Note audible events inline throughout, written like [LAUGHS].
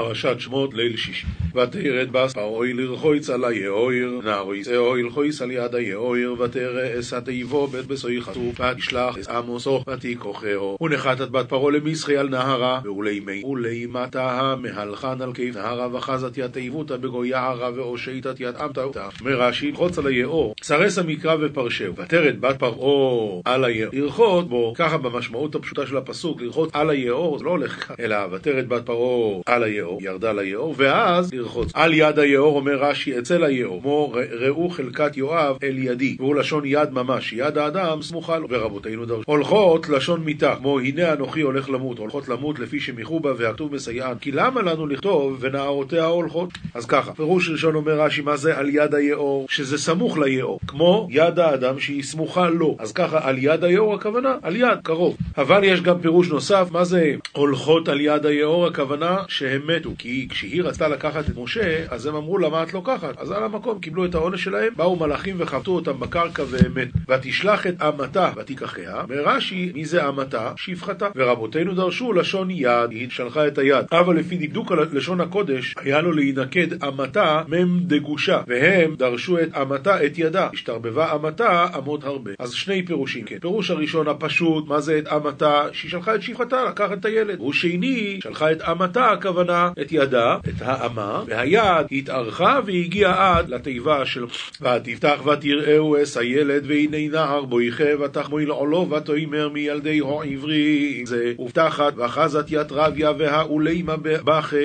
פרשת שמות ליל שישי. ותרד בס פרעוי לרחויץ על היאויר, נערוי שאו ילחויץ על יד היאויר, ותרא אסת איבו בית בסוי חשוף, ותשלח את עמוסו ותיקוחהו. ונחתת בת פרעה למסחי על נהרה, ולאמי ולאמתה מהלכן על כיף נהרה, וחזת בגויערה, ואושייתת יד אמתא אותה. מרש"י, חוץ על היאור, סרס המקרא ופרשהו. ותרד בת פרעה על היאור. לרחות בו, ככה במשמעות הפשוטה של הפסוק, לרחות על היאור, זה לא הולך אלא ותרד בת פרעה על היאור, ירדה ליאור, ואז לרחוץ. על יד היאור אומר רש"י אצל היאור, כמו ראו חלקת יואב אל ידי, והוא לשון יד ממש, יד האדם סמוכה לו, ורבותינו דרשו. הולכות לשון מיתה, כמו הנה אנוכי הולך למות, הולכות למות לפי שמיכו בה והכתוב מסייען, כי למה לנו לכתוב ונערותיה הולכות? אז ככה, פירוש ראשון אומר רש"י, מה זה על יד היאור? שזה סמוך ליאור, כמו יד האדם שהיא סמוכה לו, אז ככה על יד היאור הכוונה, על יד, קרוב. אבל יש גם פירוש נוסף, מה זה הולכות על יד היאור? הכוונה שהם מתו, כי כשהיא רצתה לקחת את משה, אז הם אמרו לה מה את לוקחת? אז על המקום קיבלו את העונש שלהם, באו מלאכים וחבטו אותם בקרקע והם מתו. ותשלח את אמתה ותיקחיה, מרש"י, מי זה אמתה? שפחתה. ורבותינו דרשו לשון יד, היא שלחה את היד. אבל לפי דקדוק לשון הקודש, היה לו להינקד אמתה מם דגושה, והם דרשו את אמתה את ידה. השתרבבה אמתה אמות הרבה. אז שני פירושים, כן. פירוש הראשון הפשוט, מה זה את אמתה? שהיא שלחה את שפחתה לקחת את הילד. פירוש שני, שלחה את אמתה, הכוונה, את ידה, את האמה, והיד התארכה והגיעה עד לתיבה של ותפתח ותראהו אס הילד והנה נער בו יחה ותחמוי לעולו ותאמר מילדי העברי זה ופתחת ואחזת ית רביה והאולימה בכה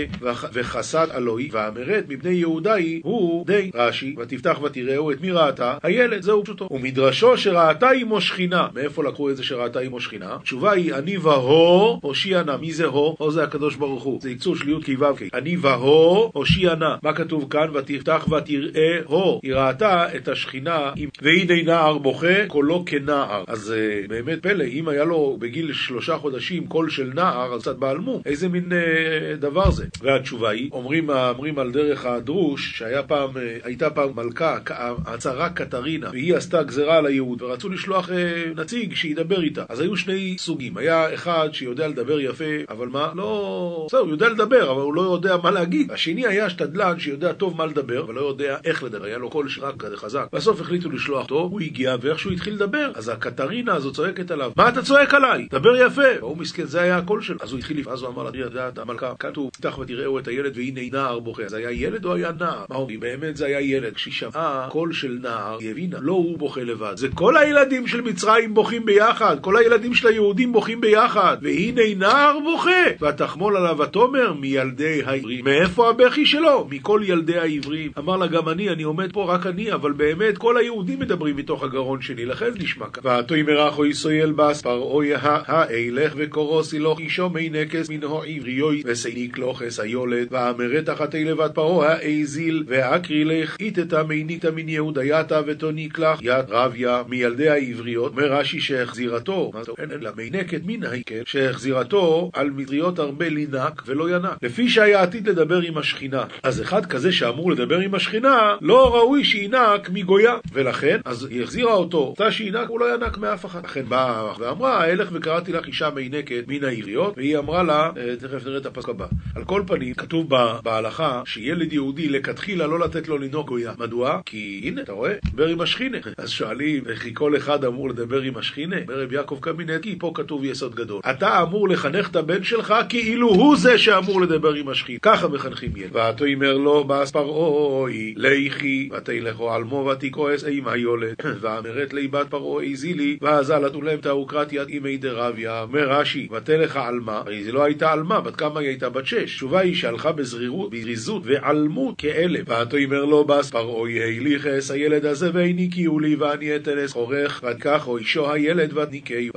וחסת אלוהי ואמרת מבני יהודה היא הוא די רש"י ותפתח ותראהו את מי ראתה? הילד זהו פשוטו ומדרשו שראתה עמו שכינה מאיפה לקחו את זה שראתה עמו שכינה? התשובה היא אני והו הושיע נא מי זה הו? הו זה הקדוש ברוך הוא זה יקצור של י' כ' ו' כ' אני והו הושיע נא מה כתוב כאן? ותפתח ותראה הו היא ראתה את השכינה והנה נער בוכה קולו כנער. אז uh, באמת פלא אם היה לו בגיל שלושה חודשים קול של נער אז קצת בעלמו. איזה מין uh, דבר זה? והתשובה היא אומרים, אומרים על דרך הדרוש שהיה פעם uh, הייתה פעם מלכה הצהרה קטרינה והיא עשתה גזרה על היהודים ורצו לשלוח אה, נציג שידבר איתה. אז היו שני סוגים. היה אחד שיודע לדבר יפה אבל מה? לא בסדר הוא יודע לדבר אבל הוא לא יודע מה להגיד. השני היה שתדלן שיודע טוב מה לדבר אבל לא יודע איך לדבר. היה לו קול שרק כזה חזק. בסוף החליטו לשלוח אותו הוא הגיע ואיכשהו התחיל לדבר אז הקטרינה הזו צועקת עליו מה אתה צועק עליי? דבר יפה! והוא מסכן זה היה הקול שלו. אז הוא התחיל אז הוא אמר לה תראה יודעת המלכה. כתוב פתח ותראהו את הילד והנה נער בוכה. זה היה ילד או היה נער? מה אומרים? באמת זה היה ילד. כשהיא שמעה קול של נער היא הבינה לא הוא בוכה לבד. זה כל הילדים של מצרים בוכים ביחד. כל הילדים של היהודים בוכים ביחד. והנה נער בוכה. ותחמול עליו ותאמר מילדי העברים מאיפה הבכי שלו? מכל ילדי העברים אמר לה גם אני אני עומד פה רק אני אבל באמת כל היהודים מדברים מתוך הגרון שלי לכן נשמע כאן ותאמר אחו ישראל בס פרעוי האילך וקורוסי לו אישו מי נקס מן העבריוי וסייניק לוחס היולד ואמרת תחתי לבד פרעה האזיל ואקרי לך איתתה מיניתא מן יהודייתא ותוניק לך יד רביה מילדי העבריות. אומר רש"י שהחזירתו מה זה אין אלא מינקת מן העיקל שהחזירתו על מטריות הרבה לינק ולא ינק לפי שהיה עתיד לדבר עם השכינה. אז אחד כזה שאמור לדבר עם השכינה לא ראוי שינק מגויה. ולכן אז היא החזירה אותו. אותה שינק הוא לא ינק מאף אחד לכן באה ואמרה אלך וקראתי לך אישה מינקת מן העיריות. והיא אמרה לה תכף נראה את הפסוק הבא. על כל פנים כתוב בהלכה שילד יהודי לכתחילה לא לתת לו לנהוג גויה. מדוע? כי הנה אתה רואה דבר עם השכינה. [LAUGHS] אז שואלים וכי כל אחד אמור לדבר עם השכינה? אומר רב יעקב קמינט כי פה כתוב יסוד גדול. אתה אמור לחנך את הבן שלך כאילו הוא זה שאמור לדבר עם השכינה ככה מחנכים ילד. ותאמר לו בס פרעוי לכי ותלכו עלמו ותכועס עם היולד [COUGHS] ואמרת לי בת פרעוי זילי ואזלת ולם תאוקרטיית אימי דרביה אומר רש"י ותלך עלמה. הרי זה לא הייתה עלמה בת כמה היא הייתה? בת שש. תשובה היא שהלכה בזריזות ועלמות כאלף ותאמר לו בס פרעוי הליכס הילד הזה והניקיהו לי ואני אתן אסחורך ותקח או אישו הילד ותניקהו.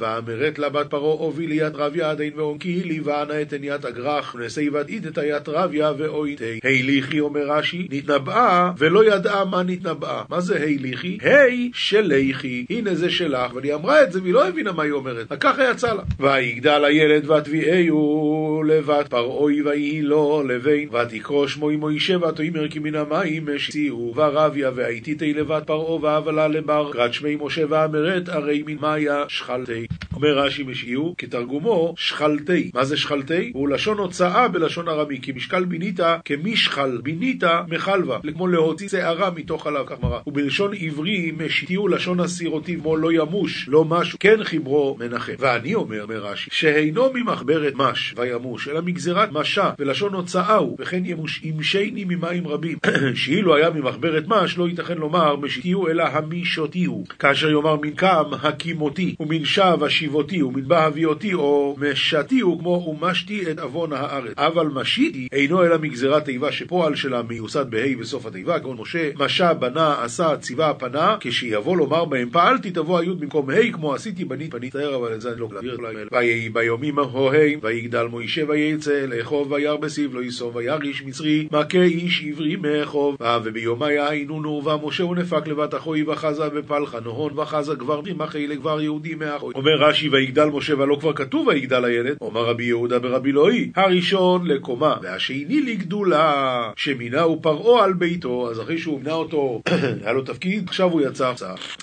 ואמרת לה בת פרעה הובילי יד רביה עדין ועונקי לי ואנה אתן יד אגרח ונשאי ודאית את היד רביה ואויתי. הליכי אומר רש"י נתנבאה ולא ידעה מה נתנבאה. מה זה הליכי? היי שליכי הנה זה שלך. אבל היא אמרה את זה והיא לא הבינה מה היא אומרת. ככה יצא לה. ויגדל הילד ותביאהו לבת פרעוי ויהי לו לבין ותקרוא שמו עמו אישה ותאמר כי מן המים השיאו. ורביה והייתיתי לבת פרעה והבלה לבר. קראת שמי משה ואמרת הרי מן מאיה שכלתי? אומר רש"י משיעו כתרגומו שכלתי. מה זה שכלתי? הוא לשון לשון הוצאה בלשון ארמי, כי משקל בינית כמשחל בינית מחלבה, כמו להוציא שערה מתוך חלב, כך מראה. ובלשון עברי משיתיהו לשון הסירותי, כמו לא ימוש, לא משהו, כן חיברו מנחם. ואני אומר, אומר רש"י, שאינו ממחברת מש וימוש, אלא מגזירת משה, ולשון הוצאה הוא, וכן ימוש ימשני ממים רבים. [CLEARS THROAT] שאילו היה ממחברת מש, לא ייתכן לומר משיתיהו אלא המישותיהו. כאשר יאמר מנקם הקימותי, ומן שב השיבותי, ומן בא הביאותי, או משתיהו, כמו ומשתי את עוון הארץ. אבל משיתי אינו אלא מגזירת תיבה שפועל שלה מיוסד בה' בסוף התיבה, כגון משה, משה בנה, עשה, ציווה, פנה, כשיבוא לומר בהם פעלתי תבוא היוד במקום ה' כמו עשיתי בנית פנית, אבל את זה אני לא אעביר ויהי ביומים ההוהים, ויגדל מוישה ויצא, לאכוב וירא בסיב לא יסוב, וירא איש מצרי, מכה איש עברי מאכוב, וביומיה היינו נורבה משה ונפק לבת אחוי וחזה בפלחה נהון וחזה גבר מחי לגבר יהודי מאחוי. אומר רש"י ויגדל משה ולא כבר כתוב ויגדל הילד, אומר רבי יהודה ברבי הראשון לקומה והשני לגדולה, שמינהו פרעה על ביתו, אז אחרי שהוא מינה אותו, [CLEARS THROAT] היה לו תפקיד, עכשיו הוא יצא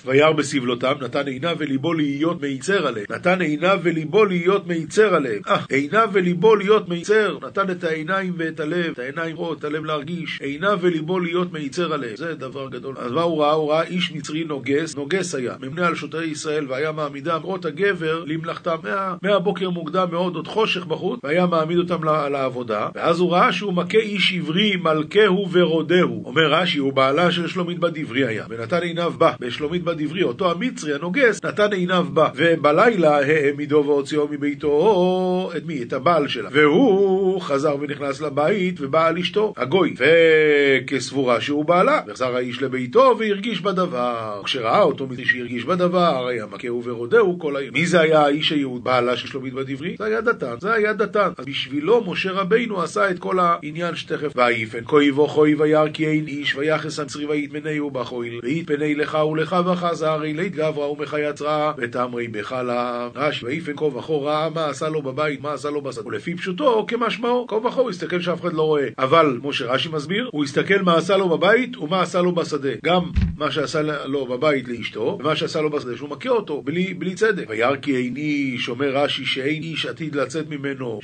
וירא בסבלותם, נתן עיניו וליבו להיות מיצר עליהם, נתן עיניו וליבו להיות מיצר עליהם, אה, עיניו וליבו להיות מיצר, נתן את העיניים ואת הלב, את העיניים רואות, את הלב להרגיש, עיניו וליבו להיות מיצר עליהם, זה דבר גדול. אז מה הוא ראה? הוא ראה איש מצרי נוגס, נוגס היה, ממונה על שוטרי ישראל, והיה מעמידם רואות הגבר למלאכתם מה, מהבוקר מוקדם מאוד, עוד חושך בחוץ, והיה אותם לעבודה, ואז הוא ראה שהוא מכה איש עברי, מלכהו ורודהו. אומר רש"י, הוא בעלה של שלומית בת עברי היה, ונתן עיניו בה, בשלומית בת עברי, אותו המצרי הנוגס, נתן עיניו בה, ובלילה העמידו והוציאו מביתו את מי? את הבעל שלה. והוא חזר ונכנס לבית, ובא על אשתו, הגוי, וכסבורה שהוא בעלה, וחזר האיש לביתו והרגיש בדבר. כשראה אותו מי שהרגיש בדבר, היה מכהו ורודהו כל היום. מי זה היה האיש היהוד, בעלה של שלומית בת עברי? זה היה דתן, זה היה דתן. אז בשבילו משה רבינו עשה את כל העניין שתכף ויפן כה יבוא חוי וירא כי אין איש ויחס המצרי ויתמנהו בחויל ויתפני לך ולך וחזר אילית גברא ומחייצרה ותמרי בחלה. רש"י ויפן כה וכה ראה מה עשה לו בבית מה עשה לו בשדה. ולפי פשוטו כמשמעו כה וכה הוא הסתכל שאף אחד לא רואה. אבל כמו שרש"י מסביר הוא הסתכל מה עשה לו בבית ומה עשה לו בשדה. גם מה שעשה לו בבית לאשתו ומה שעשה לו בשדה שהוא מכה אותו בלי, בלי צדק. וירא כי אין איש אומר רש"י שאין איש עתיד לצאת ממנו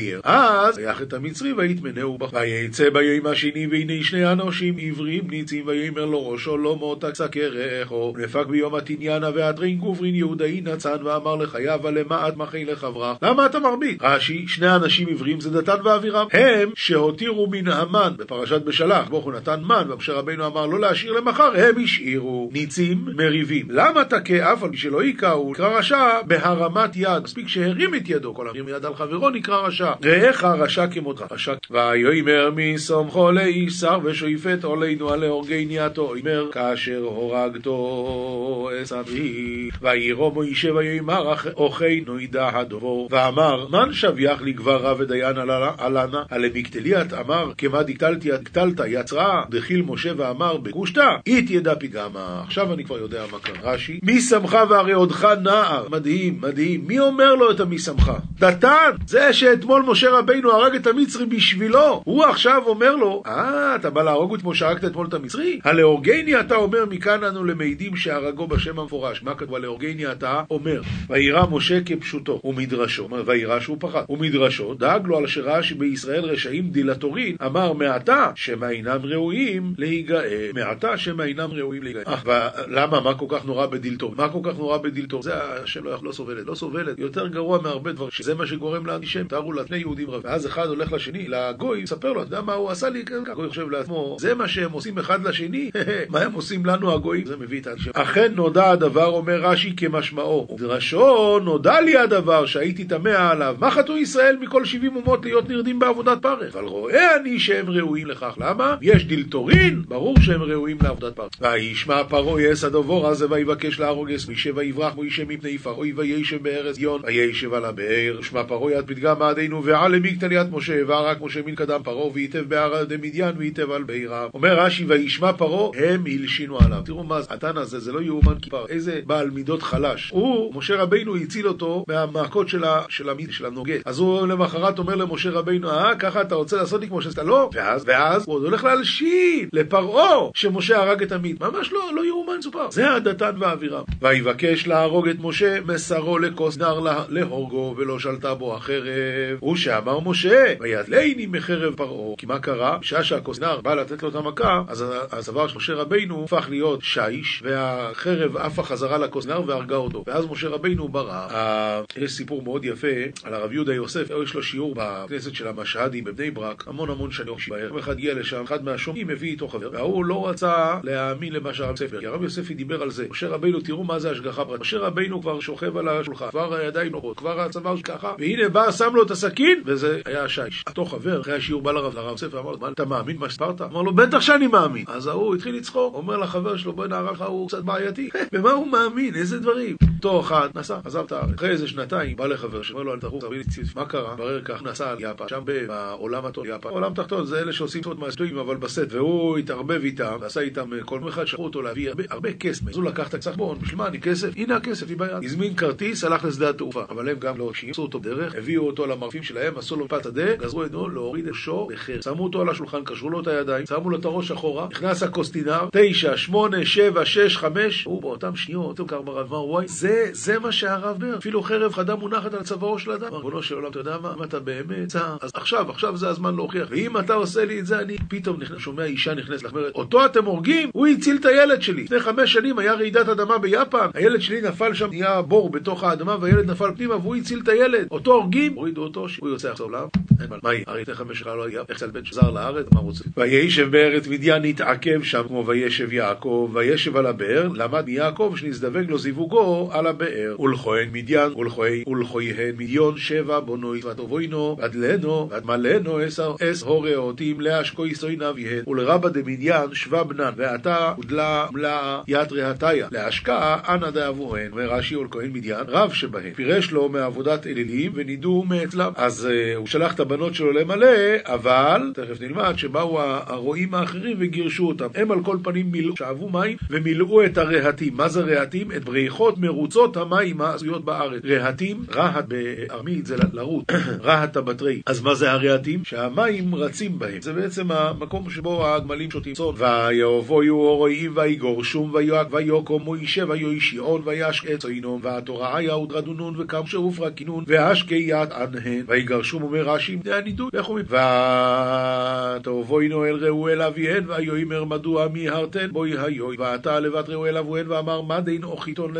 שיתגייר אז ויח את המצרי ויתמנהו בך ויצא ביום השני והנה שני אנושים עברים ניצים ויאמר לו ראשו לא מותק סקרך או נפק ביום התניאנה והדרין גוברין יהודאי נצן ואמר לחייו ולמעט מחי לחברך? למה אתה מרביט? רש"י שני אנשים עברים זה דתן ואבירם הם שהותירו מן המן בפרשת בשלח הוא נתן מן ומשה רבינו אמר לא להשאיר למחר הם השאירו ניצים מריבים. למה תכה אף על פי שלא היכהו נקרא רשע בהרמת יד מספיק שהרים את ידו כל הרים יד על חברו נקרא רשע רעך רשע. כמותך ויאמר מסומכו לאיש שר ושויפת עולנו עלי הורגי ניאתו אומר כאשר הורגתו אסבי ויראו מוישה ויאמר אוכינו ידע הדבור ואמר מן שביח לגברה ודיין עלנה? הלמקטליית אמר כמה דקטלת יצרה דחיל משה ואמר בקושטא אית ידע פיגמה עכשיו אני כבר יודע מה כאן רש"י מי שמך והרי עודך נער מדהים מדהים. מי אומר לו את המי שמך? דתן! זה שאתמול משה רבינו הרג את המצרי בשבילו. הוא עכשיו אומר לו אה אתה בא להרוג את כמו שהרגת אתמול את המצרי? הלהורגני אתה אומר מכאן אנו למעידים שהרגו בשם המפורש. מה כתוב? הלהורגני אתה אומר וירא משה כפשוטו ומדרשו. וירא שהוא פחד? ומדרשו דאג לו על שראה שבישראל רשעים דלטורין. אמר מעתה שמא אינם ראויים להיגאל. מעתה שמא אינם ראויים להיגאל. אה, למה? מה כל כך נורא בדלטור? מה כל כך נורא בדלטור? זה השם לא, לא סובלת לא סובלת. יותר גרוע מהרבה דברים. שזה מה שגורם לאנטישמיות תארו לה שני יהודים רבים. ואז אחד הולך לשני לגוי מספר לו אתה יודע מה הוא עשה לי? הגוי חושב לעצמו. זה מה שהם עושים אחד לשני? [LAUGHS] מה הם עושים לנו הגויים? זה מביא את האנטישמיות אכן נודע הדבר אומר רש"י כמשמעו. ודרשו נודע לי הדבר שהייתי תמה עליו. מה חטאו ישראל מכל שבעים אומות להיות נרדים בעבודת פרך? אבל רואה אני שהם ראויים לכך. למה? יש דלטורין ברור שהם ראויים לעבודת פרך. וישמע פרעה את הדבר הזה ויבקש להרוג את משה ויברח משה מפני פרעה וישב בארץ מדין וישב על הבאר. שמע פרעה ית פתגמא מעדינו ועל למקטליית משה ורק משה מן קדם פרעה וייטב בער דמדיין וייטב על בעירה אומר רש"י וישמע פרעה הם הלשינו עליו תראו מה התן הזה זה לא יאומן כיפר איזה בעל מידות חלש הוא משה רבינו הציל אותו מהמכות של, ה, של, המיד, של הנוגד אז הוא למחרת אומר למשה רבינו אה ככה אתה רוצה לעשות לי כמו שעשית לא ואז ואז הוא עוד הולך להלשין לפרעה שמשה הרג את המיד. ממש לא, לא יאומן סופר. זה הדתן והאווירה. ויבקש להרוג את משה, מסרו לכוס נר להורגו, ולא שלטה בו החרב. הוא שאמר משה, וידלני מחרב פרעה. כי מה קרה? בשעה שהכוסנר בא לתת לו את המכה, אז הצוואר של משה רבינו הפך להיות שיש, והחרב עפה חזרה לכוסנר והרגה אותו. ואז משה רבינו ברא. יש סיפור מאוד יפה על הרב יהודה יוסף, יש לו שיעור בכנסת של המשהדים בבני ברק, המון המון שנים. יום אחד הגיע לשם, אחד מהשומעים מביא איתו חבר, וההוא לא רצה להאמין למה שהרב יוסף, כי הרב יוספי דיבר על זה. משה רבינו, תראו מה זה השגחה פרטית. משה רבינו כבר שוכב על השולחן, כבר הידיים נורות, כבר הצוואר ככה, והנה בא, שם לו את הסכין, וזה היה השיש. אותו חבר, אחרי השיעור בא לרב, לרב יוסף, אמר לו, אתה מאמין מה שספרת? אמר לו, בטח שאני מאמין. אז ההוא התחיל לצחוק, אומר לחבר שלו, בוא'נה הרב שלך הוא קצת בעייתי. [LAUGHS] במה הוא מאמין? איזה דברים? אותו אחד נסע, עזב את הארץ. אחרי איזה שנתיים בא לחבר שאומר לו, אל תרוץ, תביא לי ציץ. מה קרה? ברר כך, נסע על יפן, שם בעולם התחתון, יפן. עולם תחתון זה אלה שעושים סוד מהסטויים, אבל בסט, והוא התערבב איתם, ועשה איתם אה, כל אחד, שלחו אותו להביא הרבה, הרבה כסף. אז הוא לקח את הסחבון, בשביל מה אני כסף? הנה הכסף, היא ביד. הזמין כרטיס, הלך לשדה התעופה. אבל הם גם לא שימצו אותו בדרך, הביאו אותו למרפים שלהם, עשו לו פת שדה, גזרו עדו להוריד את שור. שמו אותו על השולחן, קשרו לו את הידיים, שמו לו את הראש אחורה, נכנס הקוסטינר, תשע, שמונה, שבע, שש, חמש, הוא באותם שניות, הוא קר ברב, וואי, זה, זה מה שהרב בר, אפילו חרב חדה מונחת על צווארו של אדם. ריבונו של עולם, אתה יודע מה, אם אתה באמת צער, אז עכשיו, עכשיו זה הזמן להוכיח. ואם אתה עושה לי את זה, אני פתאום שומע אישה נכנסת לך, אותו אתם הורגים? הוא הציל את הילד שלי. לפני חמש שנים היה רעידת אדמה ביפן, הילד שלי נפל שם, נהיה בור בתוך האדמה, והילד נפל פנימה, והוא הציל את הילד. אותו הורגים, הורידו אותו, שהוא יוצא עכשיו לעולם. מה, היא? הרי לפני חמש שנה לא היה, איך בן שזר לארץ, מה רוצה? וישב בארץ מדיין, התעכב שם כמו וישב יעקב, וישב על הבאר, למד מיעקב שנזדווג לו זיווגו על הבאר. ולכהן מדיין, ולכהן מדיון שבע בונוי, ותבוינו, ודלנו, ודמלנו אס הוראותים להשקו יסוינה ויהן, ולרבא דמדיין שווה בנן, ועתה ודלה מלאה יתרי הטיה, להשקעה אנא דאבוהן, ורש"י ולכהן מדיין, רב שבהן, פירש לו מעבודת אלילים ונידו מאצלם. אז uh, הוא שלח את הבנות שלו למלא, אבל, תכף נלמד, שבאו הרועים האחרים וגירשו אותם. הם על כל פנים מילאו, שאבו מים ומילאו את הרהטים. מה זה רהטים? את בריכות מרוצות המים העשויות בארץ. רהטים, רהט בארמית זה לרוט, [COUGHS] רהט הבטרי. אז מה זה הרהטים? שהמים רצים בהם. זה בעצם המקום שבו הגמלים שותים צאן. ויבואו הרועים ויגורשום ויוקום מוישה ויושיעון וישק עינון והתוראה ודרדונון וקם שאופרה והשקי יד ענהן ויגרשום אומר רש"י בני הנידוי לכו ותבואינו אל ראו אל אביהן ויאמר מדוע מיהרתן בואי היוי ועתה לבת ראו אל אבוהן ואמר מה דין אוכיתון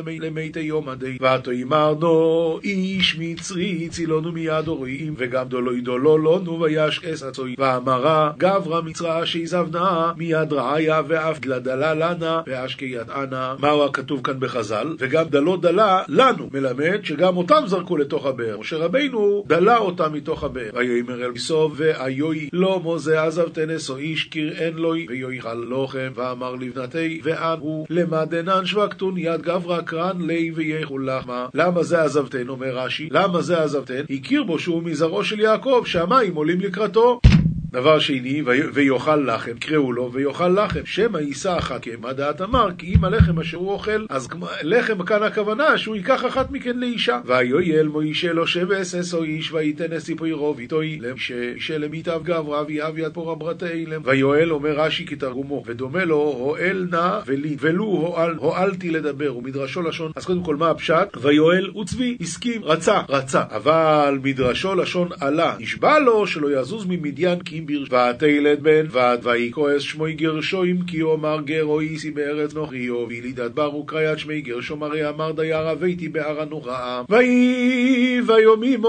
למיתי יום הדין ותאמרנו איש מצרי צילונו מיד הורים וגם דולוי דולולונו וישקס הצוי. ואמרה גברא מצרעה שיזבנה מיד רעיה ואף דלדלה לנה ואשקי ידענה מהו הכתוב כאן בחז"ל? וגם דלו דלה לנו. מלמד שגם אותם זרקו לתוך הבאר. משה רבינו דלה אותם מתוך הבאר. ויאמר אל בסוף ואיוי לא מוזה עזבתנס או איש קיראן לוי. ויאכל לוחם ואמר לבנתי ואן הוא למדנן שווקתון יד גברא קרן לי ויכול לחמה למה זה עזבתן אומר רש"י? למה זה עזבתן? הכיר בו שהוא מזרעו של יעקב שהמים עולים לקראתו דבר שני, ויאכל לחם, קראו לו ויאכל לחם, שמא יישא כמה דעת אמר, כי אם הלחם אשר הוא אוכל, אז לחם כאן הכוונה שהוא ייקח אחת מכן לאישה. ויואל מוישה לו שבס או איש, וייתן אסיפוי רוב איתוי, למשה למיטב גברא ויאב יד פורה ברתה אילם. ויואל אומר רש"י כתרגומו, ודומה לו הואל נא ולי, ולו הואל, הואלתי לדבר, ומדרשו לשון, אז קודם כל מה הפשט? ויואל וצבי, הסכים, רצה, רצה, אבל מדרשו לשון עלה, נשבע לו שלא יזוז ממדיין כי ברש ותלד בן ות ויהי כועס שמוי גרשוים כי אומר גרו איסי בארץ נוכריו וילידת בר וקריית שמי גרשום הרי אמר דייר אביתי בהר הנוראה ויהי ויומים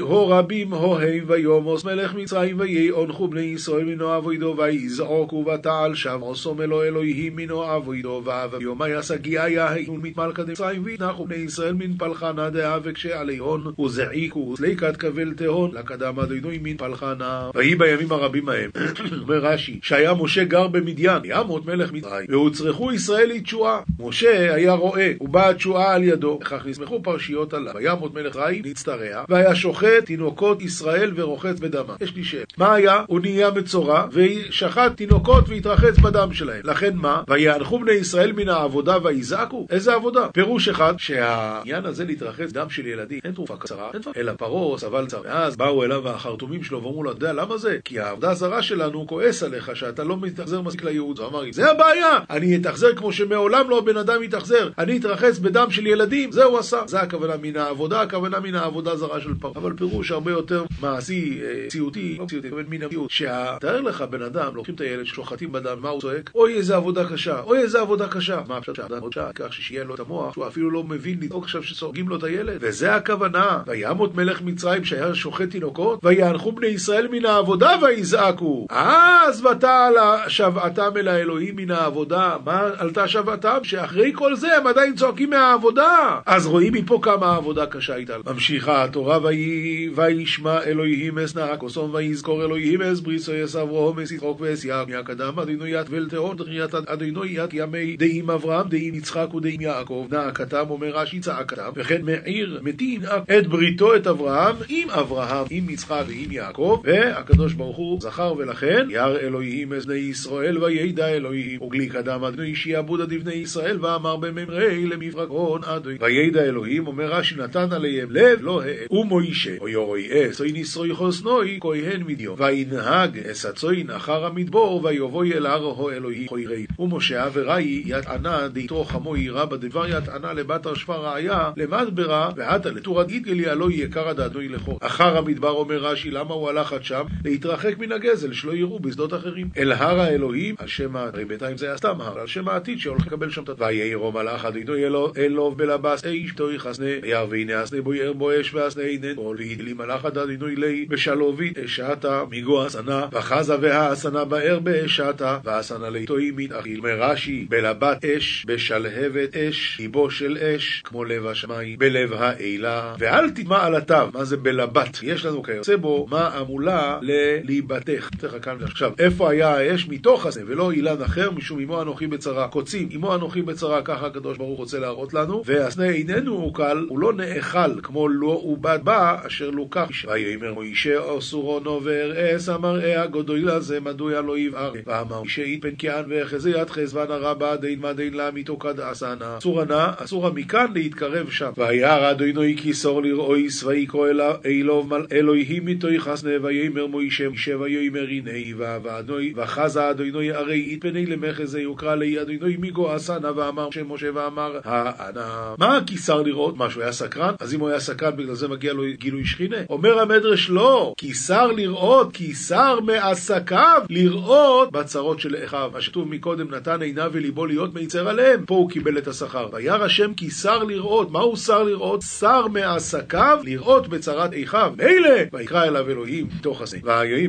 הורבים הוהם ויומוס מלך מצרים ויהי אונחו בני ישראל מנו אבוידו ויזעוקו ותעל שם עושום אלו אלוהים מנו אבוידו ויומי יסגיה יהיון מתמלכת מצרים וינחו בני ישראל מן פלחנה דאה וכשעליהון וזעיקו וסליקת כבל תהון לקדם אדינוי מן פלחנה. ויהי בימים הרבים ההם. [COUGHS] אומר רש"י, שהיה משה גר במדיין, ימות מלך מצרים, והוצרכו ישראל לתשועה. משה היה רואה, ובאה התשועה על ידו, וכך נסמכו פרשיות עליו. וימות מלך רעי, נצטרע, והיה שוחט תינוקות ישראל ורוחץ בדמה. יש לי שאלה. מה היה? הוא נהיה מצורע, ושחט תינוקות והתרחץ בדם שלהם. לכן מה? ויענחו בני ישראל מן העבודה ויזעקו? איזה עבודה? פירוש אחד, שהעניין הזה להתרחץ דם של ילדים, אין תרופה קצרה, אין תרופה, אלא פרעה סבל צר. ואז באו אליו החרטומים שלו ואמרו לו, אתה יודע למה זה? כי כי העבודה הזרה שלנו כועס עליך שאתה לא מתאכזר מספיק לייעוד. הוא אמר לי, זה הבעיה! אני אתאכזר כמו שמעולם לא הבן אדם יתאכזר. אני אתרחץ בדם של ילדים, זה הוא עשה. זה הכוונה מן העבודה, הכוונה מן העבודה זרה של פרעה. אבל פירוש הרבה יותר מעשי, אה, ציותי, לא ציותי, אבל מן המציאות. שתאר לך בן אדם, לוקחים את הילד, שוחטים בדם, מה הוא צועק? אוי איזה עבודה קשה, אוי איזה עבודה קשה. מה אפשר שהאדם עוד שעה, כך שיהיה לו את המוח, שהוא אפילו לא מבין לדאוג עכשיו שסורגים לו את הילד. וזה הכוונה. וימות מלך מצרים שהיה שוחט תינוקות, ויאנחו בני ישראל מן העבודה ויזעקו. אז ותעל שבעתם אל האלוהים מן העבודה. מה עלתה שבעתם? שאחרי כל זה הם עדיין צועקים מהעבודה. אז רואים מפה כמה העבודה קשה הייתה. ממשיכה התורה וישמע אלוהים אס נא כוסום ויזכור אלוהים אס בריסו יס אברום אס יצחוק ואס יעק מהקדם אדינו ית ולתהום דחיית אדינו ית ימי דעים אברהם דעים יצחק ודעים יעקב נא הכתם אומר רש"י צעקתם וכן מעיר מתין את בריתו את אברהם עם אברהם עם יצחק ועם יעקב והקדוש ברוך הוא. זכר ולכן ירא אלוהים אס בני ישראל וידע אלוהים. וגלי קדם אדינו שיעבוד דבני ישראל ואמר בממרי למברקון אדוני וידע אלוהים אומר רש"י נתן עליהם לב לא העד ומוישה או יורוי אס אוי נסרוי חוסנוי כהן מדיו. וינהג אס הצוין אחר המדבור ויבואי אל הר הו אלוהי חוירי ומשה אבראי יתענה דתו חמו ירא בדבר יתענה לבת הרשפה ראיה למדברה ועתה לתורת גיתגלי הלא יקר הדאדוי לכו אחר המדבר אומר רש"י למה הוא הלך עד שם? להתרחק מן הגזל שלא יראו בשדות אחרים. אל הר האלוהים על שם הרי בינתיים זה היה סתם הר על שם העתיד שהולך לקבל שם את ויהירו מלאך אדינו אלוב בלבס איש תוי חסנה והנה אסנה בו יאר בו אש ואסנה אינן בו לידלי מלאך אדינו אלי בשלובית אשתה מיגו אסנה וחזה והאסנה באר באשתה ואסנה ליתו ימין אכיל. מרש"י בלבת אש בשלהבת אש ליבו של אש כמו לב השמיים בלב האלה. ואל תטמע על התו מה זה בלבת? יש לנו כיוצא בו מה המולה לליבתך עכשיו איפה היה האש? מתוך הזה ולא אילן אחר משום אמו אנוכי בצרה. קוצים אמו אנוכי בצרה ככה הקדוש ברוך רוצה להראות לנו. והסנה איננו עוקל הוא לא נאכל כמו לא עובד בה אשר לוקח ויאמר מוישה אסורו נובר אס המראה הגדול הזה מדוע לא יבער? ואמר מוישה יתפן כען ואחזי יד חזבן הרבה דין מה דין לה מתוקד אסנה. אסור הנא אסורה מכאן להתקרב שם. וירא אדוני כיסור לרעויס ויקרא אלוב אלוהים איתו חסנה ויאמר מוישה מוישה ויאמר הנה ואדוני וחזה אדוני הרי יתפני למחזה יוקרא לי אדוני מיגו אסנה ואמר שם משה ואמר האנה מה הכיסר לראות? מה שהוא היה סקרן? אז אם הוא היה סקרן בגלל זה מגיע לו גילוי שכינה? אומר המדרש לא, כיסר לראות, כיסר מעסקיו לראות בצרות של אחיו. מה שכתוב מקודם נתן עיניו וליבו להיות מיצר עליהם, פה הוא קיבל את השכר. וירא השם כיסר לראות, מה הוא שר לראות? שר מעסקיו לראות בצרת אחיו. מילא ויקרא אליו אלוהים מתוך הזה.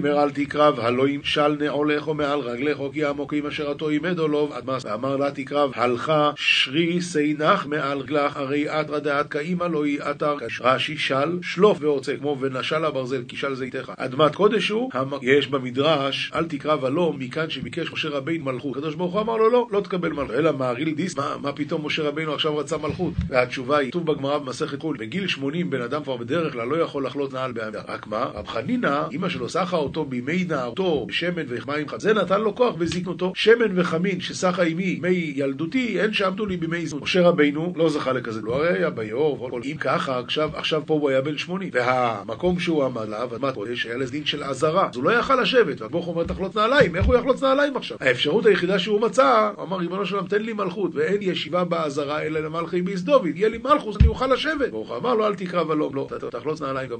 ויאמר אל תקרב הלא ימשל נעולך מעל רגלך כי עמוקים אשר עתו עמד עולוב עד מס ואמר לה תקרב הלכה שרי סינך מעל רגלך הרי אתרא דעת כאימא לא היא אתר. רש"י של שלוף ועוצה כמו ונשל הברזל כי של זיתך. אדמת קודש הוא? יש במדרש אל תקרב הלא מכאן שביקש משה רבינו מלכות. הקדוש ברוך הוא אמר לו לא לא תקבל מלכות. אלא מעריל דיס מה, מה פתאום משה רבינו עכשיו רצה מלכות? והתשובה היא כתוב בגמרא במסכת חול בגיל 80 בן אדם כבר בדרך כלל לא יכול לחלות נעל בעמדה רק מה? רב חנינא אמא שלו סחה אותו בימי נערתו בשמן ומים חד. זה נתן לו כוח בזקנותו. שמן וחמין שסחה עמי מי ילדותי אין שעמדו לי בימי זנות משה רבינו לא זכה לכזה. לא הרי היה ביאור אם ככה עכשיו עכשיו פה הוא היה בן 80 והמקום שהוא עמד לה אדמת קודש היה לדין של עזרה. אז הוא לא יכל לשבת. והברוך אומר תחלוץ נעליים איך הוא יחלוץ נעליים עכשיו? האפשרות היחידה שהוא מצא הוא אמר ריבונו של עולם תן לי מלכות ואין ישיבה בעזרה אלא למלכי ביס דוד יהיה לי מלכוס אני אוכל לשבת. ברוך אמר לו אל תקרא ולום לא תחלוץ נעליים גם